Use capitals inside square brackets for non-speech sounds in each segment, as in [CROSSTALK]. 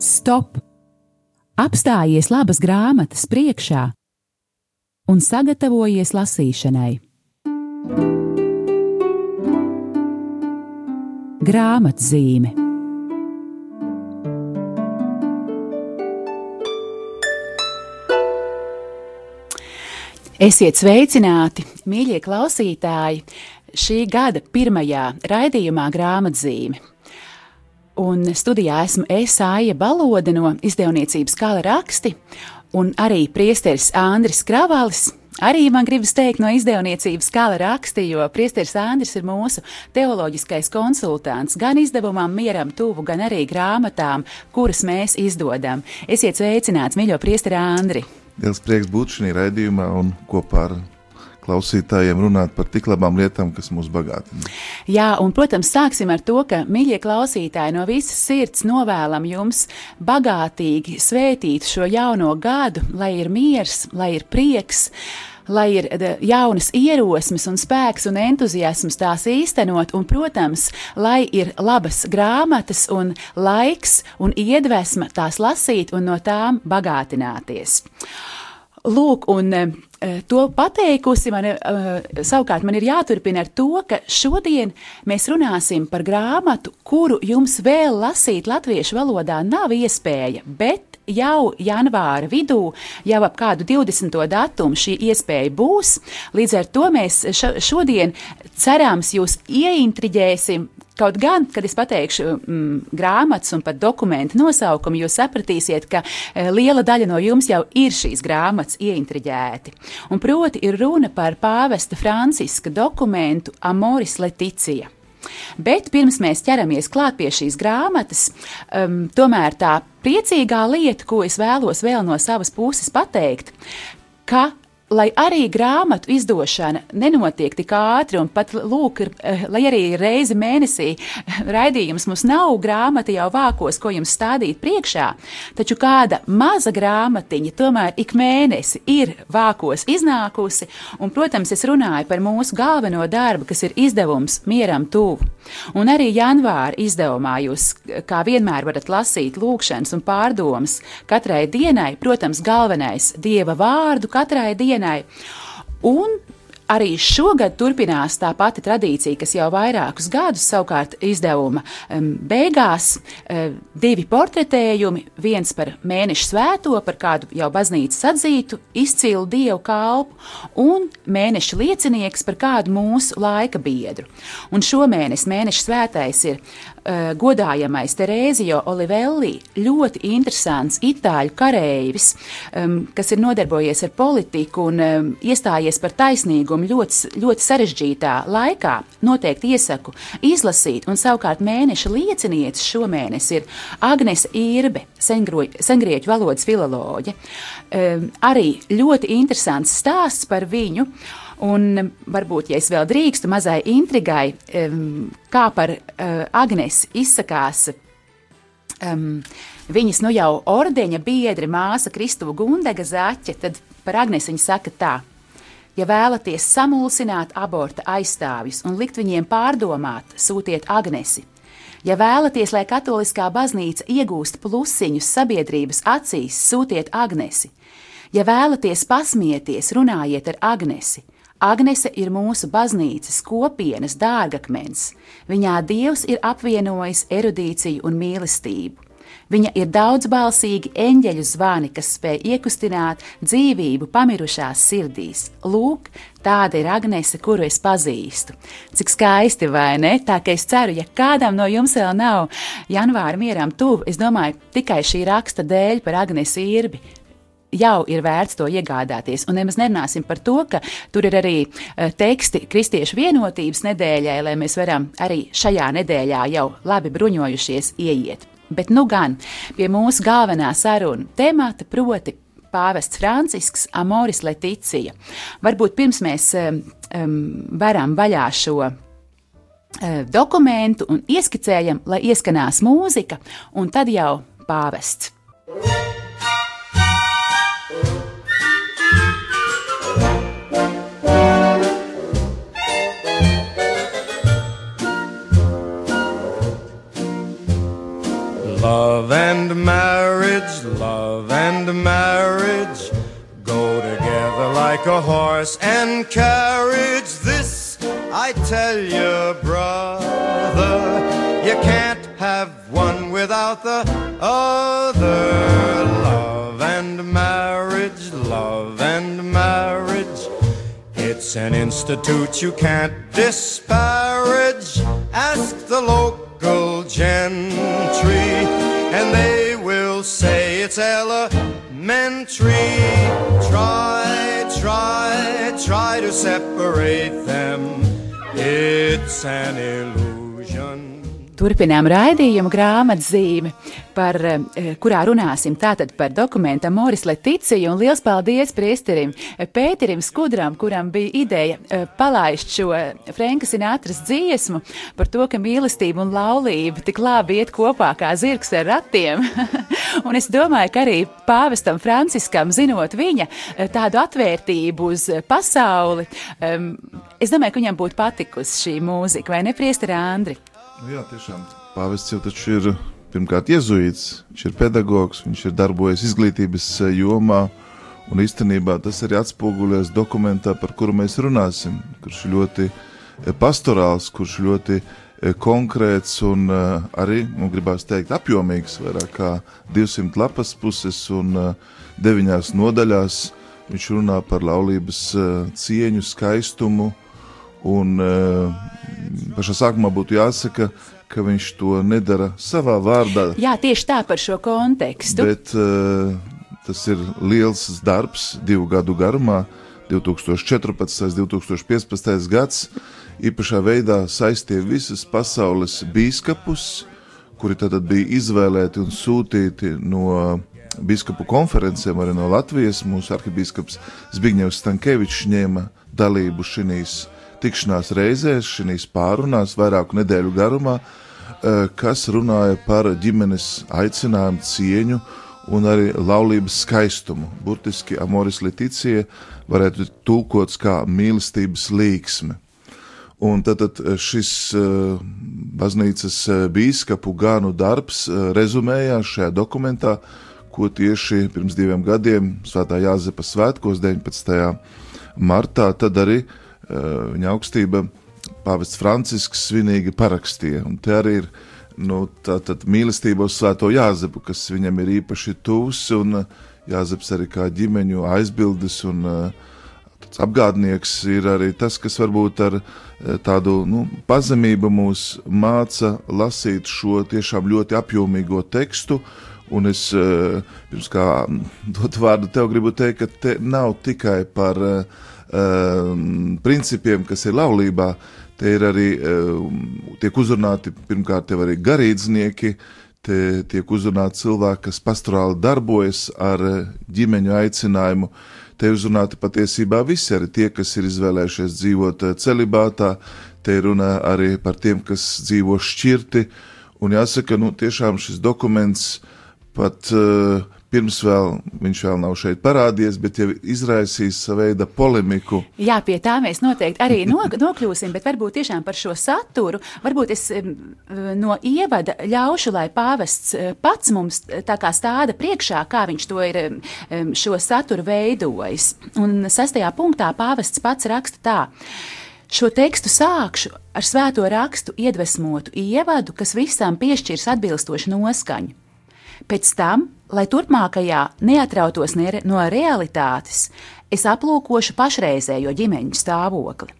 Stop! Apstājies labas grāmatas priekšā un sagatavojies lasīšanai. Grāmatzīme Esiet sveicināti, mīļie klausītāji, šī gada pirmajā raidījumā grāmatzīme. Un studijā esmu Esāja Balode no izdevniecības Kala raksti, un arī priesteris Andris Kravalis. Arī man gribas teikt no izdevniecības Kala raksti, jo priesteris Andris ir mūsu teoloģiskais konsultants gan izdevumam Mieram tuvu, gan arī grāmatām, kuras mēs izdodam. Esiet sveicināts, mīļo priesteri Andri! Liels prieks būt šajā raidījumā un kopā ar klausītājiem runāt par tik labām lietām, kas mūs bagātina. Jā, un, protams, sāksim ar to, ka, mīļie klausītāji, no visas sirds novēlam jums bagātīgi svētīt šo jauno gadu, lai ir miers, lai ir prieks lai ir jaunas ierosmes un spēks un entuziasms tās īstenot, un, protams, lai ir labas grāmatas un laiks un iedvesma tās lasīt un no tām bagātināties. Lūk, un uh, to pateikusi, man, uh, savukārt man ir jāturpina ar to, ka šodien mēs runāsim par grāmatu, kuru jums vēl lasīt latviešu valodā nav iespēja, bet jau janvāra vidū, jau ap kādu 20. datumu šī iespēja būs. Līdz ar to mēs šodien cerams jūs ieintriģēsim. Kaut gan, kad es pateikšu mm, grāmatas un pat dokumentu nosaukumu, jūs sapratīsiet, ka e, liela daļa no jums jau ir šīs grāmatas ieintriģēti. Un proti ir runa par pāvesta Franciska dokumentu Amoris Leticija. Bet pirms mēs ķeramies klāt pie šīs grāmatas, um, tomēr tā priecīgā lieta, ko es vēlos vēl no savas puses pateikt, ka lai arī grāmatu izdošana nenotiek tik ātri, un pat, lūk, ir, eh, lai arī reizi mēnesī raidījums mums nav grāmata jau vākos, ko jums stādīt priekšā, taču kāda maza grāmatiņa tomēr ik mēnesi ir vākos iznākusi, un, protams, es runāju par mūsu galveno darbu, kas ir izdevums Mieram tuvu. Un arī janvāra izdevumā jūs, kā vienmēr, varat lasīt lūkšanas un pārdomas katrai dienai, protams, galvenais Dieva vārdu katrai dienai dienai. Un Arī šogad turpinās tā pati tradīcija, kas jau vairākus gadus, savukārt izdevuma beigās, divi portretējumi, viens par mēneša svēto, par kādu jau baznīcas atzītu, izcilu dievu kalpu, un mēneša liecinieks par kādu mūsu laika biedru. Un šomēnes mēneša svētais ir uh, godājamais Terēzio Olivelli, ļoti interesants itāļu kareivis, um, kas ir nodarbojies ar politiku un um, iestājies par taisnīgumu lasījumu ļoti, ļoti sarežģītā laikā, noteikti iesaku izlasīt. Un savukārt mēneša liecinieces šomēnes ir Agnese Irbe, sengrieķu valodas filoloģe. Um, arī ļoti interesants stāsts par viņu. Un varbūt, ja es vēl drīkstu mazai intrigai, um, kā par uh, Agnesi izsakās um, viņas nu jau ordeņa biedri, māsa Kristuva Gundega Zaķe, tad par Agnesi viņa saka tā. Ja vēlaties samulsināt aborta aizstāvjus un likt viņiem pārdomāt, sūtiet Agnesi. Ja vēlaties, lai katoliskā baznīca iegūst plusiņus sabiedrības acīs, sūtiet Agnesi. Ja vēlaties pasmieties, runājiet ar Agnesi. Agnese ir mūsu baznīcas kopienas dārgakmens. Viņā Dievs ir apvienojis erudīciju un mīlestību. Viņa ir daudzbalsīgi eņģeļu zvani, kas spēj iekustināt dzīvību pamirušās sirdīs. Lūk, tāda ir Agnese, kuru es pazīstu. Cik skaisti, vai ne? Tā kā es ceru, ja kādam no jums vēl nav janvāra mieram tuvu, es domāju, tikai šī raksta dēļ par Agnesi Irbi jau ir vērts to iegādāties. Un nemaz nerunāsim par to, ka tur ir arī uh, teksti Kristiešu vienotības nedēļai, lai mēs varam arī šajā nedēļā jau labi bruņojušies ieiet. Bet nu gan pie mūsu galvenā saruna temata, proti, Pāvests Francisks, Amoris Leticija. Varbūt pirms mēs um, varam vaļā šo uh, dokumentu un ieskicējam, lai ieskanās mūzika, un tad jau pāvests. Love a horse and carriage. This I tell you, brother, you can't have one without the other. Love and marriage, love and marriage. It's an institute you can't disparage. Ask the local gentry, and they will say it's elementary. Separate them. It's an illusion. Turpinām raidījumu grāmatzīmi, par, eh, kurā runāsim tātad par dokumentu Moris Leticiju un liels paldies priesterim Pēterim Skudram, kuram bija ideja eh, palaist šo Franka Sinatras dziesmu par to, ka mīlestība un laulība tik labi iet kopā kā zirgs ar ratiem. [LAUGHS] un es domāju, ka arī pāvestam Franciskam, zinot viņa eh, tādu atvērtību uz pasauli, es domāju, ka viņam būtu patikusi šī mūzika, vai ne, priesteri Andri? Nu jā, tiešām. Pāvests jau taču ir pirmkārt iezuīts, viņš ir pedagogs, viņš ir darbojies izglītības eh, jomā. Un īstenībā tas arī atspoguļojas dokumentā, par kuru mēs runāsim, kurš ļoti eh, pastorāls, kurš ļoti eh, konkrēts un arī, nu, gribās teikt, apjomīgs, vairāk kā 200 lapas puses un 9 nodaļās. Viņš runā par laulības cieņu, skaistumu, un pašā sākumā būtu jāsaka, ka viņš to nedara savā vārdā. Jā, tieši tā par šo kontekstu. Bet uh, tas ir liels darbs divu gadu garumā, 2014. un 2015. gads. Īpašā veidā saistīja visas pasaules biskupus, kuri tad bija izvēlēti un sūtīti no biskupu konferencēm, arī no Latvijas. Mūsu arhibīskaps Zbigņevs Stankevičs ņēma dalību šīs tikšanās reizēs, šīs pārunās vairāku nedēļu garumā, eh, kas runāja par ģimenes aicinājumu, cieņu un arī laulības skaistumu. Burtiski amoris leticija varētu tulkots kā mīlestības līksme. Un tad, tad šis uh, baznīcas eh, bīskapu gānu darbs rezumējās šajā dokumentā, ko tieši pirms diviem gadiem, Svētā Jāzepa svētkos, 19. martā, tad arī uh, Eh, viņa augstība Pāvests Francisks svinīgi parakstīja. Un te arī ir nu, mīlestība uz Svēto Jāzepu, kas viņam ir īpaši tuvs, un eh, Jāzeps arī kā ģimeņu aizbildnis un uh, apgādnieks ir arī tas, kas varbūt ar tādu nu, pazemību mūs māca lasīt šo tiešām ļoti apjomīgo tekstu. Un es pirms kā dot vārdu tev, gribu teikt, ka te nav tikai par uh, um, principiem, kas ir laulībā, te ir arī um, tiek uzrunāti pirmkārt arī garīdznieki, te tiek uzrunāti cilvēki, kas pastorāli darbojas ar ģimeņu aicinājumu. Te ir uzrunāti patiesībā visi, arī tie, kas ir izvēlējušies dzīvot uh, celibātā, te ir runa arī par tiem, kas dzīvo šķirti. Un jāsaka, nu, tiešām šis dokuments pat uh, Pirms vēl viņš vēl nav šeit parādījies, bet jau izraisīs savu veidu polemiku. Jā, pie tā mēs noteikti arī [LAUGHS] nokļūsim, bet varbūt tiešām par šo saturu. Varbūt es no ievada ļaušu, lai pāvests eh, pats mums tā kā stāda priekšā, kā viņš to ir šo saturu veidojis. Un sastajā punktā pāvests pats raksta tā. Šo tekstu sākšu ar svēto rakstu iedvesmotu ievadu, kas visam piešķirs atbilstošu noskaņu. Pēc tam, lai turpmākajā neatrautos no realitātes, es aplūkošu pašreizējo ģimeņu stāvokli.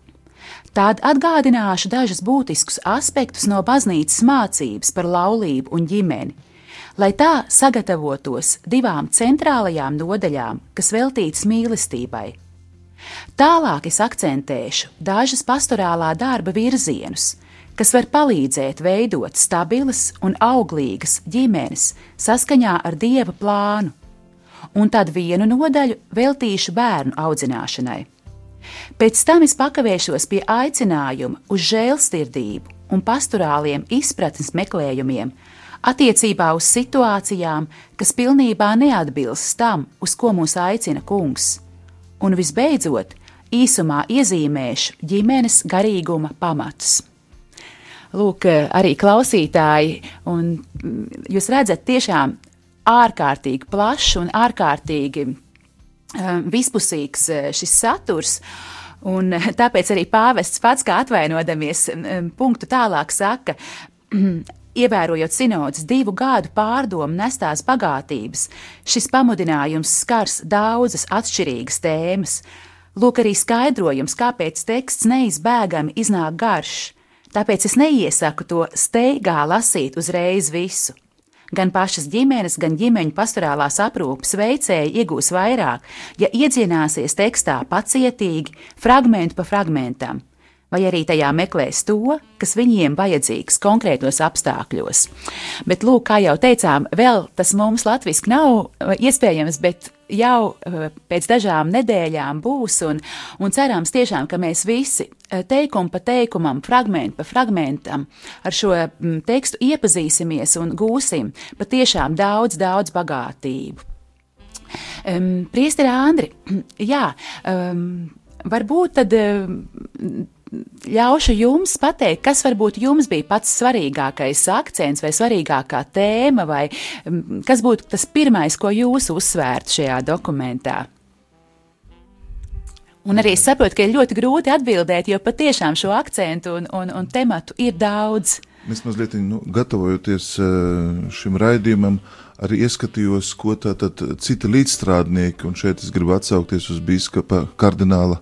Tad atgādināšu dažus būtiskus aspektus no baznīcas mācības par laulību un ģimeni, lai tā sagatavotos divām centrālajām nodaļām, kas veltītas mīlestībai. Tālāk es akcentēšu dažus pastorālā darba virzienus, kas var palīdzēt veidot stabilas un auglīgas ģimenes saskaņā ar dieva plānu, un tad vienu nodaļu veltīšu bērnu audzināšanai. Pēc tam es pakavēšos pie aicinājuma uz žēlsirdību un pastorāliem izpratnes meklējumiem attiecībā uz situācijām, kas pilnībā neatbilst tam, uz ko mūs aicina kungs. Un visbeidzot, īsumā iezīmēšu ģimenes garīguma pamatus. Lūk, arī klausītāji, un mm, jūs redzat tiešām ārkārtīgi plašs un ārkārtīgi um, vispusīgs uh, šis saturs. Un tāpēc arī pāvests pats, kā atvainodamies, um, punktu tālāk saka, [CLEARS THROAT] Ievērojot sinodas divu gadu pārdomu nestās bagātības, šis pamudinājums skars daudzas atšķirīgas tēmas. Lūk, arī skaidrojums, kāpēc teksts neizbēgami iznāk garš. Tāpēc es neiesaku to steigā lasīt uzreiz visu. Gan pašas ģimenes, gan ģimeņu pastorālās aprūpes veicēji iegūs vairāk, ja iedzināsies tekstā pacietīgi, fragmentu pa fragmentam, vai arī tajā meklēs to, kas viņiem vajadzīgs konkrētos apstākļos. Bet, lūk, kā jau teicām, vēl tas mums latviešu nav uh, iespējams, bet jau uh, pēc dažām nedēļām būs, un, un cerams tiešām, ka mēs visi teikumu pa teikumam, fragment pa fragmentam ar šo mm, tekstu iepazīsimies un gūsim patiešām daudz, daudz bagātību. Um, Priesteri Andri, [CLEARS THROAT] jā, um, varbūt tad. Um, ļaušu jums pateikt, kas varbūt jums bija pats svarīgākais akcents vai svarīgākā tēma, vai mm, kas būtu tas pirmais, ko jūs uzsvērtu šajā dokumentā. Un arī saprotu, ka ir ļoti grūti atbildēt, jo patiešām šo akcentu un, un, un tematu ir daudz. Es mazliet nu, gatavojoties eh, šim raidījumam, arī ieskatījos, ko tātad citi līdzstrādnieki, un šeit es gribu atsaukties uz biskupa kardināla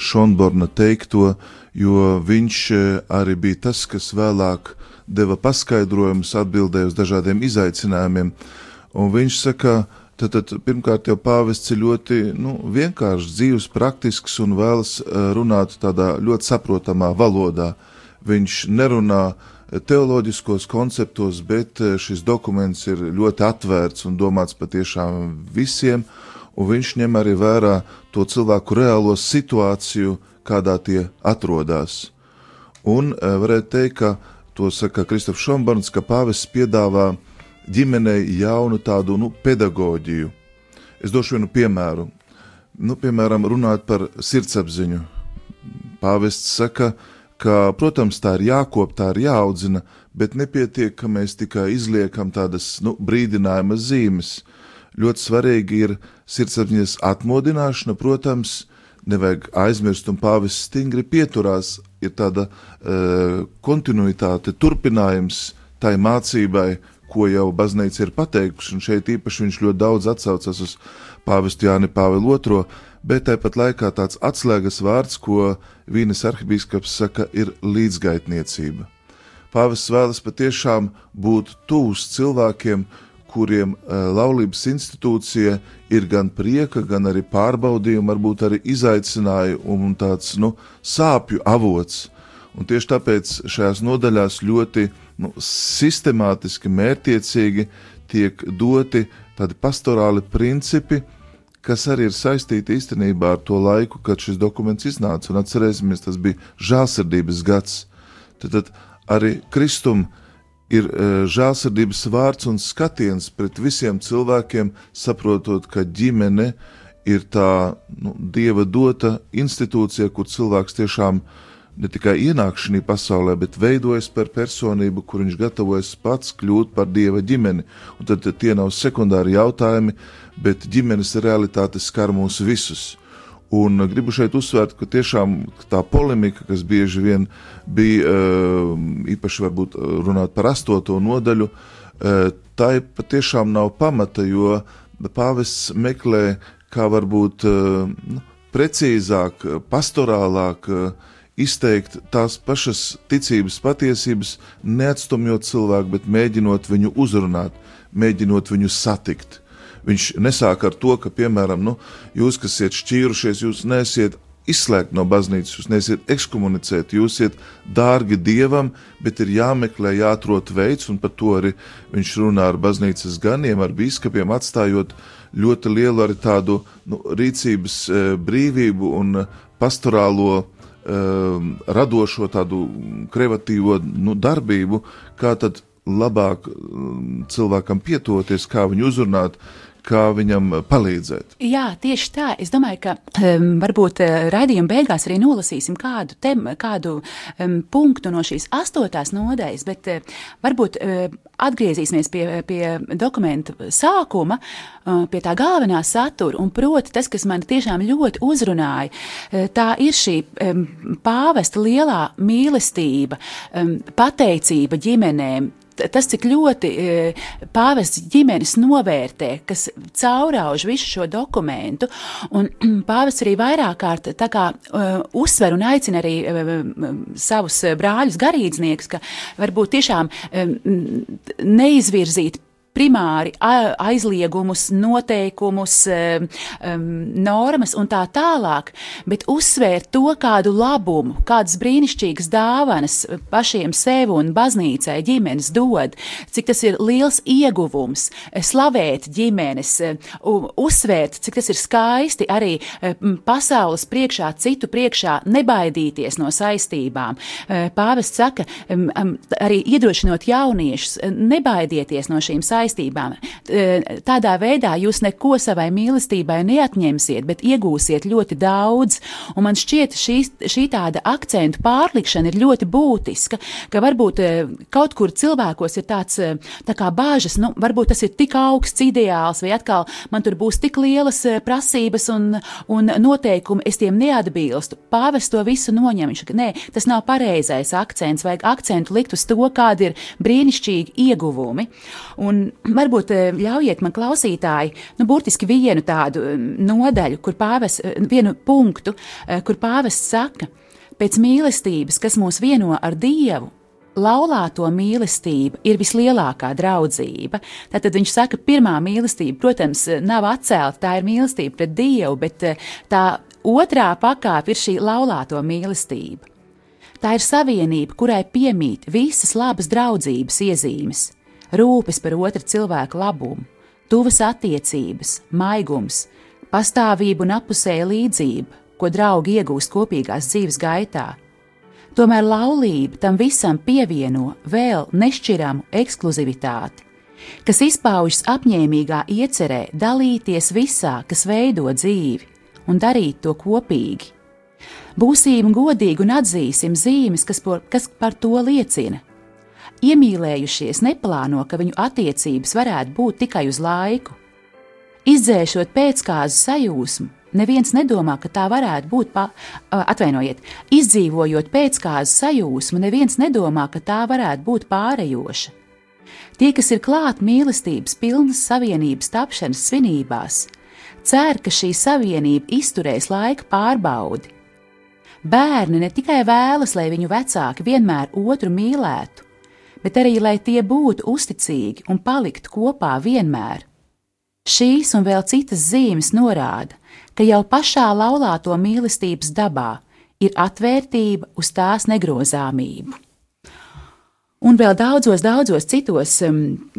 Šonborna teikto, jo viņš e, arī bija tas, kas vēlāk deva paskaidrojumus, atbildēja uz dažādiem izaicinājumiem. Un viņš saka, tad, tad pirmkārt jau pāvests ir ļoti nu, vienkāršs, dzīves, praktisks un vēlas e, runāt tādā ļoti saprotamā valodā. Viņš nerunā teoloģiskos konceptos, bet e, šis dokuments ir ļoti atvērts un domāts patiešām visiem, un viņš ņem arī vērā to cilvēku reālo situāciju, kādā tie atrodas. Un varētu teikt, ka to saka Kristofs Šombarns, ka pāvests piedāvā ģimenei jaunu tādu nu, pedagoģiju. Es došu vienu piemēru. Nu, piemēram, runāt par sirdsapziņu. Pāvests saka, ka, protams, tā ir jākop, tā ir jāaudzina, bet nepietiek, ka mēs tikai izliekam tādas nu, brīdinājuma zīmes. Ļoti svarīgi ir sirdsapziņas atmodināšana, protams, nevajag aizmirst, un pāvis stingri pieturās. Ir tāda uh, kontinuitāte, turpinājums tai mācībai, ko jau baznīca ir pateikusi, un šeit īpaši viņš ļoti daudz atsaucas uz pāvestu Jāni Pāvilu II, bet tāpat laikā tāds atslēgas vārds, ko Vīnes arhibīskaps saka, ir līdzgaitniecība. Pāvests vēlas patiešām būt tūs cilvēkiem, kuriem uh, laulības institūcija ir gan prieka, gan arī pārbaudījumi, varbūt arī izaicinājumi un tāds nu, sāpju avots. Un tieši tāpēc šajās nodaļās ļoti nu, sistemātiski, mērķiecīgi tiek doti tādi pastorāli principi, kas arī ir saistīti īstenībā ar to laiku, kad šis dokuments iznāca. Un atcerēsimies, tas bija žēlsirdības gads. Tad, tad arī Kristum ir e, žēlsirdības vārds un skatiens pret visiem cilvēkiem, saprotot, ka ģimene ir tā nu, dieva dota institūcija, kur cilvēks tiešām ne tikai ienāk šajā pasaulē, bet veidojas par personību, kur viņš gatavojas pats kļūt par dieva ģimeni. Un tad, tie nav sekundāri jautājumi, bet ģimenes realitāte skar mūs visus. Un gribu šeit uzsvērt, ka tiešām tā polemika, kas bieži vien bija eh, īpaši varbūt eh, runāt par astoto nodaļu, eh, tai patiešām nav pamata, jo pāvests meklē kā varbūt nu, precīzāk, pastorālāk izteikt tās pašas ticības patiesības, neatstumjot cilvēku, bet mēģinot viņu uzrunāt, mēģinot viņu satikt. Viņš nesāk ar to, ka, piemēram, nu, jūs, kas esat šķīrušies, jūs nesiet izslēgt no baznīcas, jūs nesiet ekskomunicēt, jūs esat dārgi dievam, bet ir jāmeklē, jāatrod veids, un par to arī viņš runā ar baznīcas ganiem, ar biskupiem, atstājot ļoti lielu arī tādu nu, rīcības e, brīvību un pastorālo um, radošo tādu kreatīvo nu, darbību, kā tad labāk um, cilvēkam pietoties, kā viņu uzrunāt, kā viņam palīdzēt. Jā, tieši tā. Es domāju, ka um, varbūt uh, raidījuma beigās arī nolasīsim kādu, tem, kādu um, punktu no šīs astotās nodaļas, bet uh, varbūt uh, atgriezīsimies pie, pie dokumenta sākuma, uh, pie tā galvenā satura, un proti tas, kas man tiešām ļoti uzrunāja, uh, tā ir šī um, pāvesta lielā mīlestība, um, pateicība ģimenēm, tas, cik ļoti e, pāvests ģimenes novērtē, kas caurauž visu šo dokumentu, un pāvests arī vairāk kārt kā, uh, uzsver un aicina arī uh, savus brāļus garīdzniekus, ka varbūt tiešām neizvirzīt primāri aizliegumus, noteikumus, normas un tā tālāk, bet uzsvērt to kādu labumu, kādas brīnišķīgas dāvanas pašiem sev un baznīcai ģimenes dod, cik tas ir liels ieguvums, slavēt ģimenes, uzsvērt, cik tas ir skaisti arī pasaules priekšā, citu priekšā, nebaidīties no saistībām. Pāvests saka, arī iedrošinot jauniešus, nebaidieties no šīm saistībām saistībām. Tādā veidā jūs neko savai mīlestībai neatņemsiet, bet iegūsiet ļoti daudz. Un man šķiet, šī, šī tāda akcentu pārlikšana ir ļoti būtiska, ka varbūt kaut kur cilvēkos ir tāds tā kā bāžas, nu, varbūt tas ir tik augsts ideāls, vai atkal man tur būs tik lielas prasības un, un noteikumi, es tiem neatbilstu. Pāvis to visu noņem. Viņš saka, nē, tas nav pareizais akcents, vajag akcentu likt uz to, kādi ir brīnišķīgi ieguvumi. Un [CLEARS THROAT] varbūt eh, ļaujiet man klausītāji, nu, burtiski vienu tādu mm, nodaļu, kur pāvis, eh, vienu punktu, eh, kur pāvis saka, pēc mīlestības, kas mūs vieno ar Dievu, laulāto mīlestība ir vislielākā draudzība. Tātad viņš saka, pirmā mīlestība, protams, nav atcelta, tā ir mīlestība pret Dievu, bet tā otrā pakāpe ir šī laulāto mīlestība. Tā ir savienība, kurai piemīt visas labas draudzības iezīmes rūpes par otra cilvēka labumu, tuvas attiecības, maigums, pastāvība un apusēja līdzība, ko draugi iegūst kopīgās dzīves gaitā. Tomēr laulība tam visam pievieno vēl nešķiramu ekskluzivitāti, kas izpaužas apņēmīgā iecerē dalīties visā, kas veido dzīvi, un darīt to kopīgi. Būsim godīgi un atzīsim zīmes, kas, por, kas par to liecina iemīlējušies neplāno, ka viņu attiecības varētu būt tikai uz laiku. Izdzēšot pēckāzu sajūsmu, neviens nedomā, ka tā varētu būt, pa, atvainojiet, izdzīvojot pēckāzu sajūsmu, neviens nedomā, ka tā varētu būt pārējoša. Tie, kas ir klāt mīlestības pilnas savienības tapšanas svinībās, cer, ka šī savienība izturēs laika pārbaudi. Bērni ne tikai vēlas, lai viņu vecāki vienmēr otru mīlētu, bet arī lai tie būtu uzticīgi un paliktu kopā vienmēr. Šīs un vēl citas zīmes norāda, ka jau pašā laulāto mīlestības dabā ir atvērtība uz tās negrozāmību. Un vēl daudzos, daudzos citos um,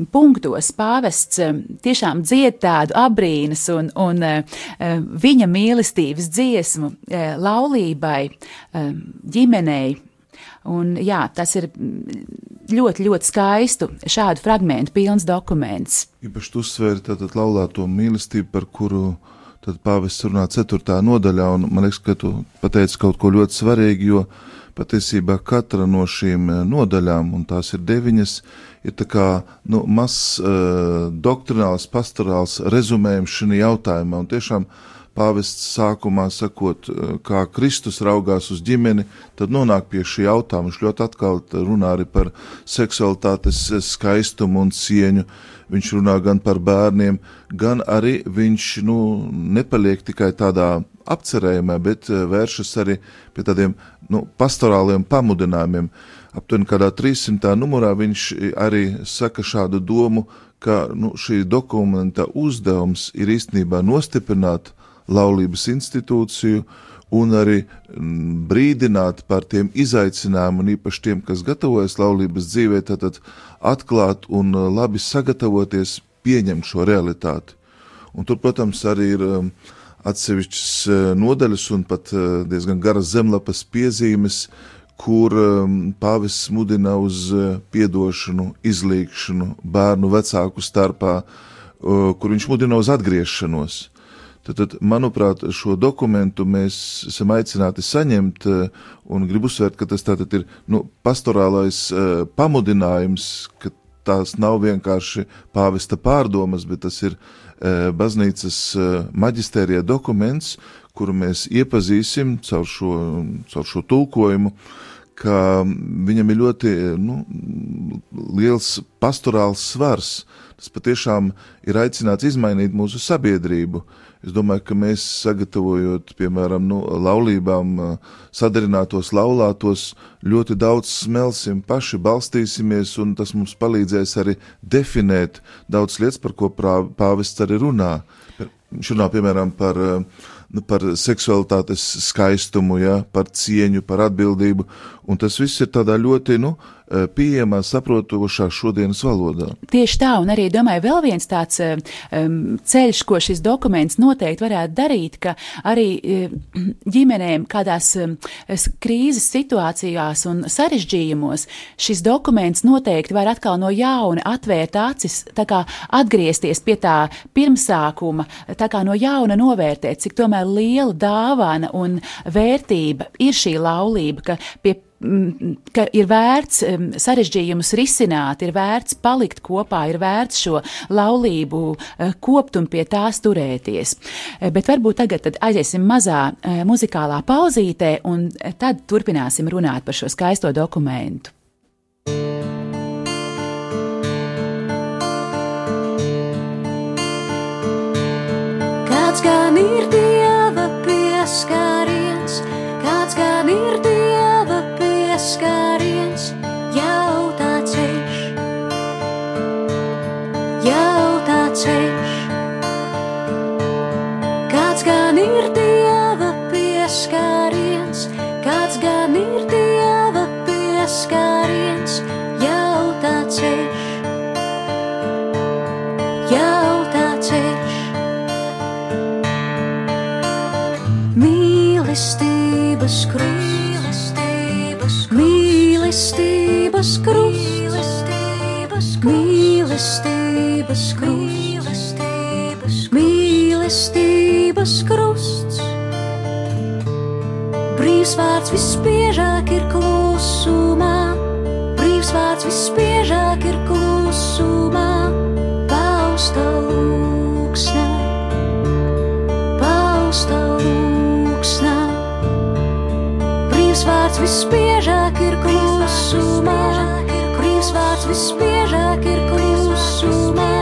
punktos pāvests um, tiešām dzied tādu abrīnas un, un uh, viņa mīlestības dziesmu uh, laulībai, um, ģimenei, Un, jā, tas ir ļoti, ļoti skaistu šādu fragment pilns dokuments. Īpaši uzsvērt tātad laulāto mīlestību, par kuru tad pāvests runā 4. nodaļā, un man liekas, ka tu pateici kaut ko ļoti svarīgu, jo patiesībā katra no šīm eh, nodaļām, un tās ir deviņas, ir tā kā nu, mazs uh, doktrināls, pastorāls rezumējums šī jautājumā, un tiešām uh, pāvests sākumā sakot, eh, kā Kristus raugās uz ģimeni, tad nonāk pie šī jautājuma. Viņš ļoti atkal runā arī par seksualitātes skaistumu un cieņu. Viņš runā gan par bērniem, gan arī viņš nu, nepaliek tikai tādā apcerējumā, bet eh, vēršas arī pie tādiem nu, pastorāliem pamudinājumiem. Aptuveni kādā 300. numurā viņš arī saka šādu domu, ka nu, šī dokumenta uzdevums ir īstenībā nostiprināt laulības institūciju un arī mm, brīdināt par tiem izaicinājumiem, un īpaši tiem, kas gatavojas laulības dzīvē, tad atklāt un uh, labi sagatavoties pieņemt šo realitāti. Un tur, protams, arī ir um, atsevišķas uh, nodaļas un pat uh, diezgan garas zemlapas piezīmes, kur um, pāvis mudina uz piedošanu, izlīgšanu bērnu vecāku starpā, kur viņš mudina uz atgriešanos. Tad, tad, manuprāt, šo dokumentu mēs esam aicināti saņemt, un gribu uzsvērt, ka tas tātad ir nu, pastorālais uh, pamudinājums, ka tās nav vienkārši pāvesta pārdomas, bet tas ir uh, baznīcas uh, maģistērija dokuments, kuru mēs iepazīsim caur šo, caur šo tulkojumu, ka viņam ir ļoti nu, liels pastorāls svars. Tas patiešām ir aicināts izmainīt mūsu sabiedrību. Es domāju, ka mēs sagatavojot, piemēram, nu, laulībām, sadarinātos, laulātos, ļoti daudz smelsim, paši balstīsimies, un tas mums palīdzēs arī definēt daudz lietas, par ko pāvests arī runā. Viņš runā, piemēram, par nu, par seksualitātes skaistumu, ja, par cieņu, par atbildību, un tas viss ir tādā ļoti, nu, Eh, pieejamā, saprotošā šodienas valodā. Tieši tā, un arī domāju, vēl viens tāds um, ceļš, ko šis dokuments noteikti varētu darīt, ka arī ģimenēm kādās um, krīzes situācijās un sarežģījumos šis dokuments noteikti var atkal no jauna atvērt acis, tā kā atgriezties pie tā pirmsākuma, tā kā no jauna novērtēt, cik tomēr liela dāvana un vērtība ir šī laulība, ka pie ka ir vērts sarežģījumus risināt, ir vērts palikt kopā, ir vērts šo laulību eh, kopt un pie tās turēties. Eh, bet varbūt tagad aiziesim mazā eh, muzikālā pauzītē, un tad turpināsim runāt par šo skaisto dokumentu. Kāds gan ir Dieva skāriens, jautā ceļš, jautā ceļš. Kāds gan ir Dieva pieskāriens, kāds gan ir Dieva pieskāriens, mīlestības krusts, mīlestības krusts, mīlestības krusts. Brīvs vārds vispiežāk ir klusumā, brīvs vārds vispiežāk ir klusumā, pausta lūksnā, pausta lūksnā. Brīvs vārds vispiežāk ir klusumā klusumā, brīvs vārds visbiežāk ir klusumā.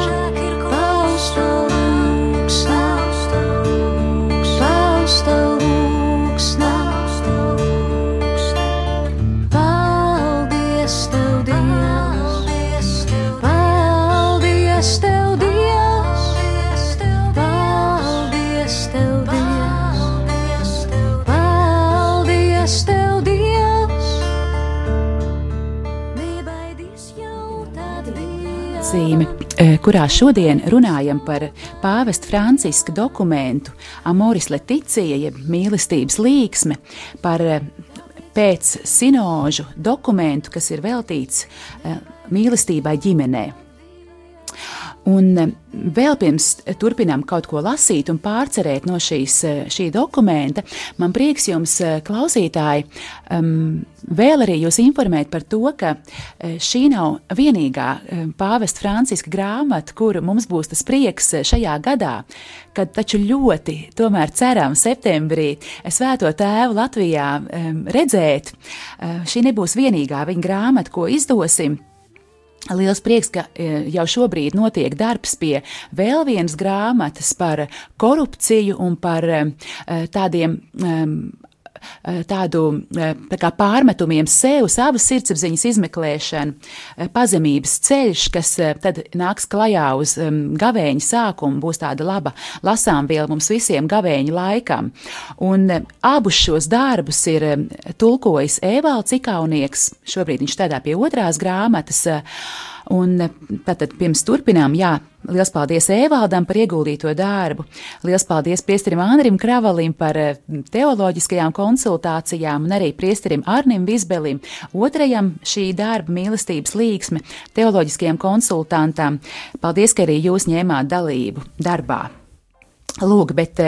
Nozīme, e, kurā šodien runājam par pāvesta Franciska dokumentu Amoris Leticija, jeb mīlestības līksme, par e, pēc sinožu dokumentu, kas ir veltīts e, mīlestībai ģimenei. Un eh, vēl pirms turpinām kaut ko lasīt un pārcerēt no šīs, eh, šī dokumenta, man prieks jums, eh, klausītāji, um, vēl arī jūs informēt par to, ka šī nav vienīgā pāvesta Franciska grāmata, kuru mums būs tas prieks šajā gadā, kad taču ļoti, tomēr ceram, septembrī svēto tēvu Latvijā um, redzēt. Uh, šī nebūs vienīgā viņa grāmata, ko izdosim. Liels prieks, ka e, jau šobrīd notiek darbs pie vēl vienas grāmatas par korupciju un par e, tādiem tādu eh, tā pārmetumiem sev, savas sirdsapziņas izmeklēšanu, eh, pazemības ceļš, kas tad nāks klajā uz gavēņa sākumu, būs tāda laba lasāmviela mums visiem gavēņa laikam. Un abus šos darbus ir tulkojis Evalds Ikaunieks, šobrīd viņš tādā pie otrās grāmatas, Un tātad pirms turpinām, jā, liels paldies Ēvaldam par ieguldīto darbu. Liels paldies priesterim Andrim Kravalim par teoloģiskajām konsultācijām un arī priesterim Arnim Vizbelim, otrajam šī darba mīlestības līksme, teoloģiskajam konsultantam. Paldies, ka arī jūs ņēmāt dalību darbā. Lūk, bet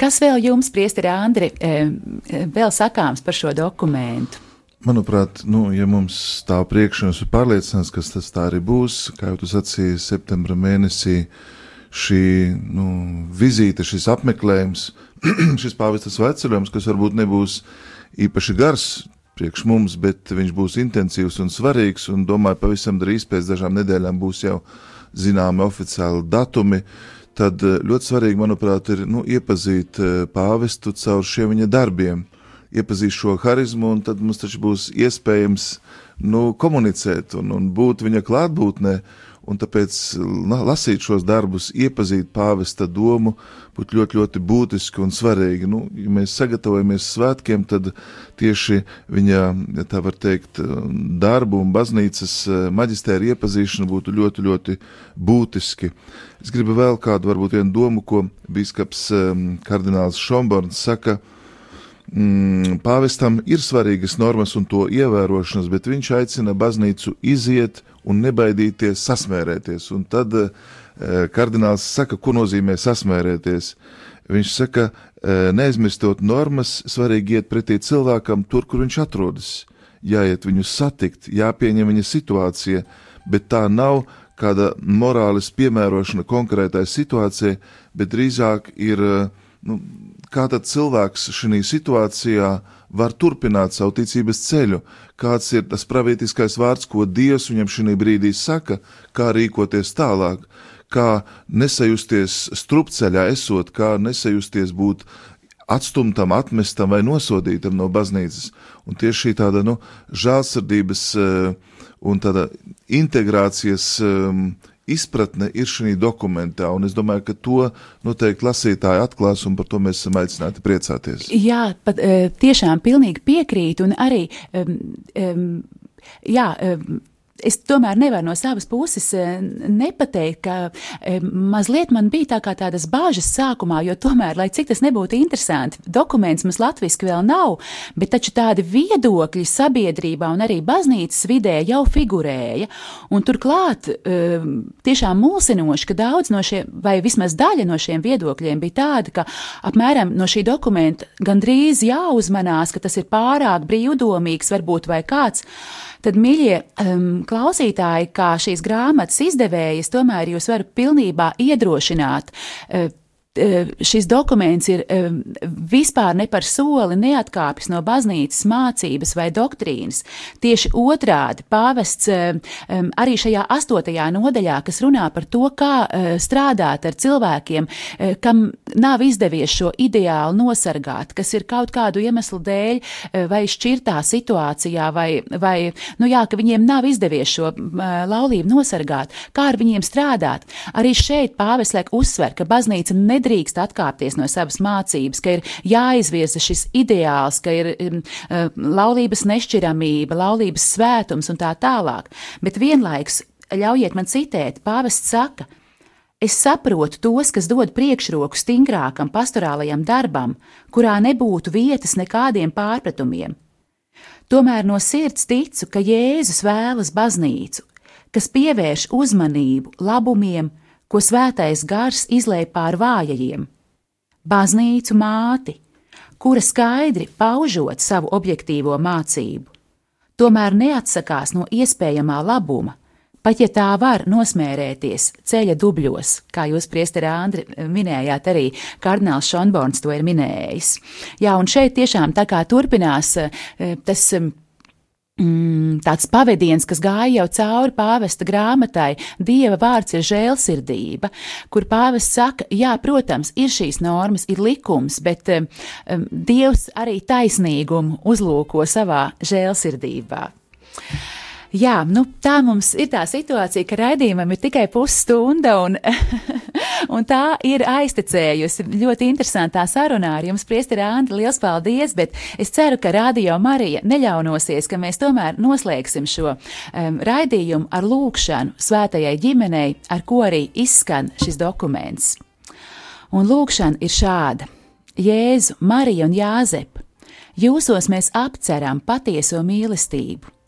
Kas vēl jums, Priesteri Andri, vēl sakāms par šo dokumentu? Manuprāt, nu, ja mums stāv priekšā un ir pārliecināts, ka tas tā arī būs, kā jau tu sacīji, septembra mēnesī šī nu, vizīte, šis apmeklējums, [CLEARS THROAT] šis pāvestas veceļojums, kas varbūt nebūs īpaši gars priekš mums, bet viņš būs intensīvs un svarīgs, un domāju, pavisam drīz pēc dažām nedēļām būs jau zināmi oficiāli datumi, tad eh, ļoti svarīgi, manuprāt, ir nu, iepazīt eh, pāvestu caur šiem viņa darbiem iepazīst šo harizmu, un tad mums taču būs iespējams nu, komunicēt un, un būt viņa klātbūtnē. Un tāpēc lasīt šos darbus, iepazīt pāvesta domu, būtu ļoti, ļoti būtiski un svarīgi. Nu, ja mēs sagatavojamies svētkiem, tad tieši viņa, ja tā var teikt, darbu un baznīcas maģistēra iepazīšana būtu ļoti, ļoti būtiski. Es gribu vēl kādu, varbūt vienu domu, ko bīskaps kardināls Šomborns saka, uh, mm, pāvestam ir svarīgas normas un to ievērošanas, bet viņš aicina baznīcu iziet un nebaidīties sasmērēties. Un tad e, kardināls saka, ko nozīmē sasmērēties. Viņš saka, e, neaizmirstot normas, svarīgi iet pretī cilvēkam tur, kur viņš atrodas. Jāiet viņu satikt, jāpieņem viņa situācija, bet tā nav kāda morāles piemērošana konkrētai situācijai, bet drīzāk ir nu, kā tad cilvēks šajā situācijā var turpināt savu ticības ceļu, kāds ir tas pravietiskais vārds, ko Dievs viņam šajā brīdī saka, kā rīkoties tālāk, kā nesajusties strupceļā esot, kā nesajusties būt atstumtam, atmestam vai nosodītam no baznīcas. Un tieši šī tāda nu, žēlsirdības uh, un tāda integrācijas um, izpratne ir šī dokumentā, un es domāju, ka to noteikti lasītāji atklās, un par to mēs esam aicināti priecāties. Jā, pat e, tiešām pilnīgi piekrīt, un arī, um, um, jā, es tomēr nevaru no savas puses eh, nepateikt, ka eh, mazliet man bija tā kā tādas bāžas sākumā, jo tomēr, lai cik tas nebūtu interesanti, dokuments mums latviski vēl nav, bet taču tādi viedokļi sabiedrībā un arī baznīcas vidē jau figurēja. Un turklāt eh, tiešām mulsinoši, ka daudz no šiem, vai vismaz daļa no šiem viedokļiem bija tāda, ka apmēram no šī dokumenta gandrīz jāuzmanās, ka tas ir pārāk brīvdomīgs, varbūt vai kāds tad, mīļie um, klausītāji, kā šīs grāmatas izdevējas, tomēr jūs varat pilnībā iedrošināt. Eh, šis dokuments ir eh, vispār ne par soli neatkāpjas no baznīcas mācības vai doktrīnas. Tieši otrādi pāvests eh, arī šajā astotajā nodaļā, kas runā par to, kā strādāt ar cilvēkiem, kam nav izdevies šo ideālu nosargāt, kas ir kaut kādu iemeslu dēļ vai šķirtā situācijā, vai, vai nu jā, ka viņiem nav izdevies šo laulību nosargāt, kā ar viņiem strādāt. Arī šeit pāvests liek uzsver, ka baznīca nedrīkst nedrīkst atkāpties no savas mācības, ka ir jāizvirza šis ideāls, ka ir um, uh, laulības nešķiramība, laulības svētums un tā tālāk. Bet vienlaikus ļaujiet man citēt, pāvests saka, Es saprotu tos, kas dod priekšroku stingrākam pastorālajam darbam, kurā nebūtu vietas nekādiem pārpratumiem. Tomēr no sirds ticu, ka Jēzus vēlas baznīcu, kas pievērš uzmanību labumiem, ko svētais gars izlēja pār vājajiem. Baznīcu māti, kura skaidri paužot savu objektīvo mācību, tomēr neatsakās no iespējamā labuma, pat ja tā var nosmērēties ceļa dubļos, kā jūs, priesteri Andri, minējāt, arī kardināls Šonborns to ir minējis. Jā, un šeit tiešām tā kā turpinās eh, tas tāds pavadiens, kas gāja jau cauri pāvesta grāmatai, Dieva vārds ir žēlsirdība, kur pāvests saka, jā, protams, ir šīs normas, ir likums, bet um, Dievs arī taisnīgumu uzlūko savā žēlsirdībā. Jā, nu, tā mums ir tā situācija, ka raidījumam ir tikai pusstunda, un, [LAUGHS] un tā ir aiztecējusi. Ļoti interesantā sarunā ar jums, Priesteri Andi, liels paldies, bet es ceru, ka Radio Marija neļaunosies, ka mēs tomēr noslēgsim šo um, raidījumu ar lūkšanu svētajai ģimenei, ar ko arī izskan šis dokuments. Un lūkšana ir šāda: Jēzu, Mariju un Jāzepu, jūsos mēs apceram patieso mīlestību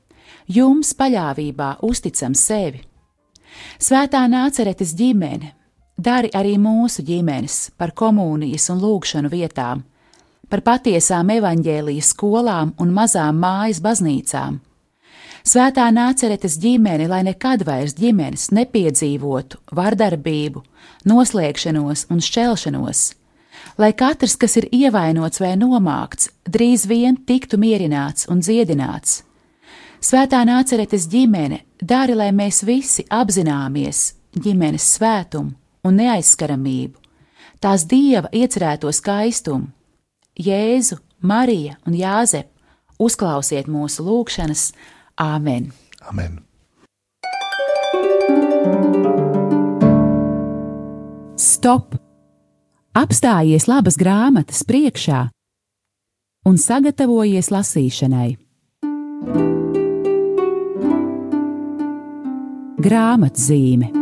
jums paļāvībā uzticam sevi. Svētā nāceretes ģimene, dari arī mūsu ģimenes par komunijas un lūgšanu vietām, par patiesām evaņģēlijas skolām un mazām mājas baznīcām. Svētā nāceretes ģimene, lai nekad vairs ģimenes nepiedzīvotu vardarbību, noslēgšanos un šķelšanos, lai katrs, kas ir ievainots vai nomākts, drīz vien tiktu mierināts un dziedināts Svētā nāceretes ģimene dari, lai mēs visi apzināmies ģimenes svētumu un neaizskaramību, tās dieva iecerēto skaistumu. Jēzu, Marija un Jāzep, uzklausiet mūsu lūgšanas, Āmen! Amen. Stop! Apstājies labas grāmatas priekšā un sagatavojies lasīšanai. Grāmatzīme.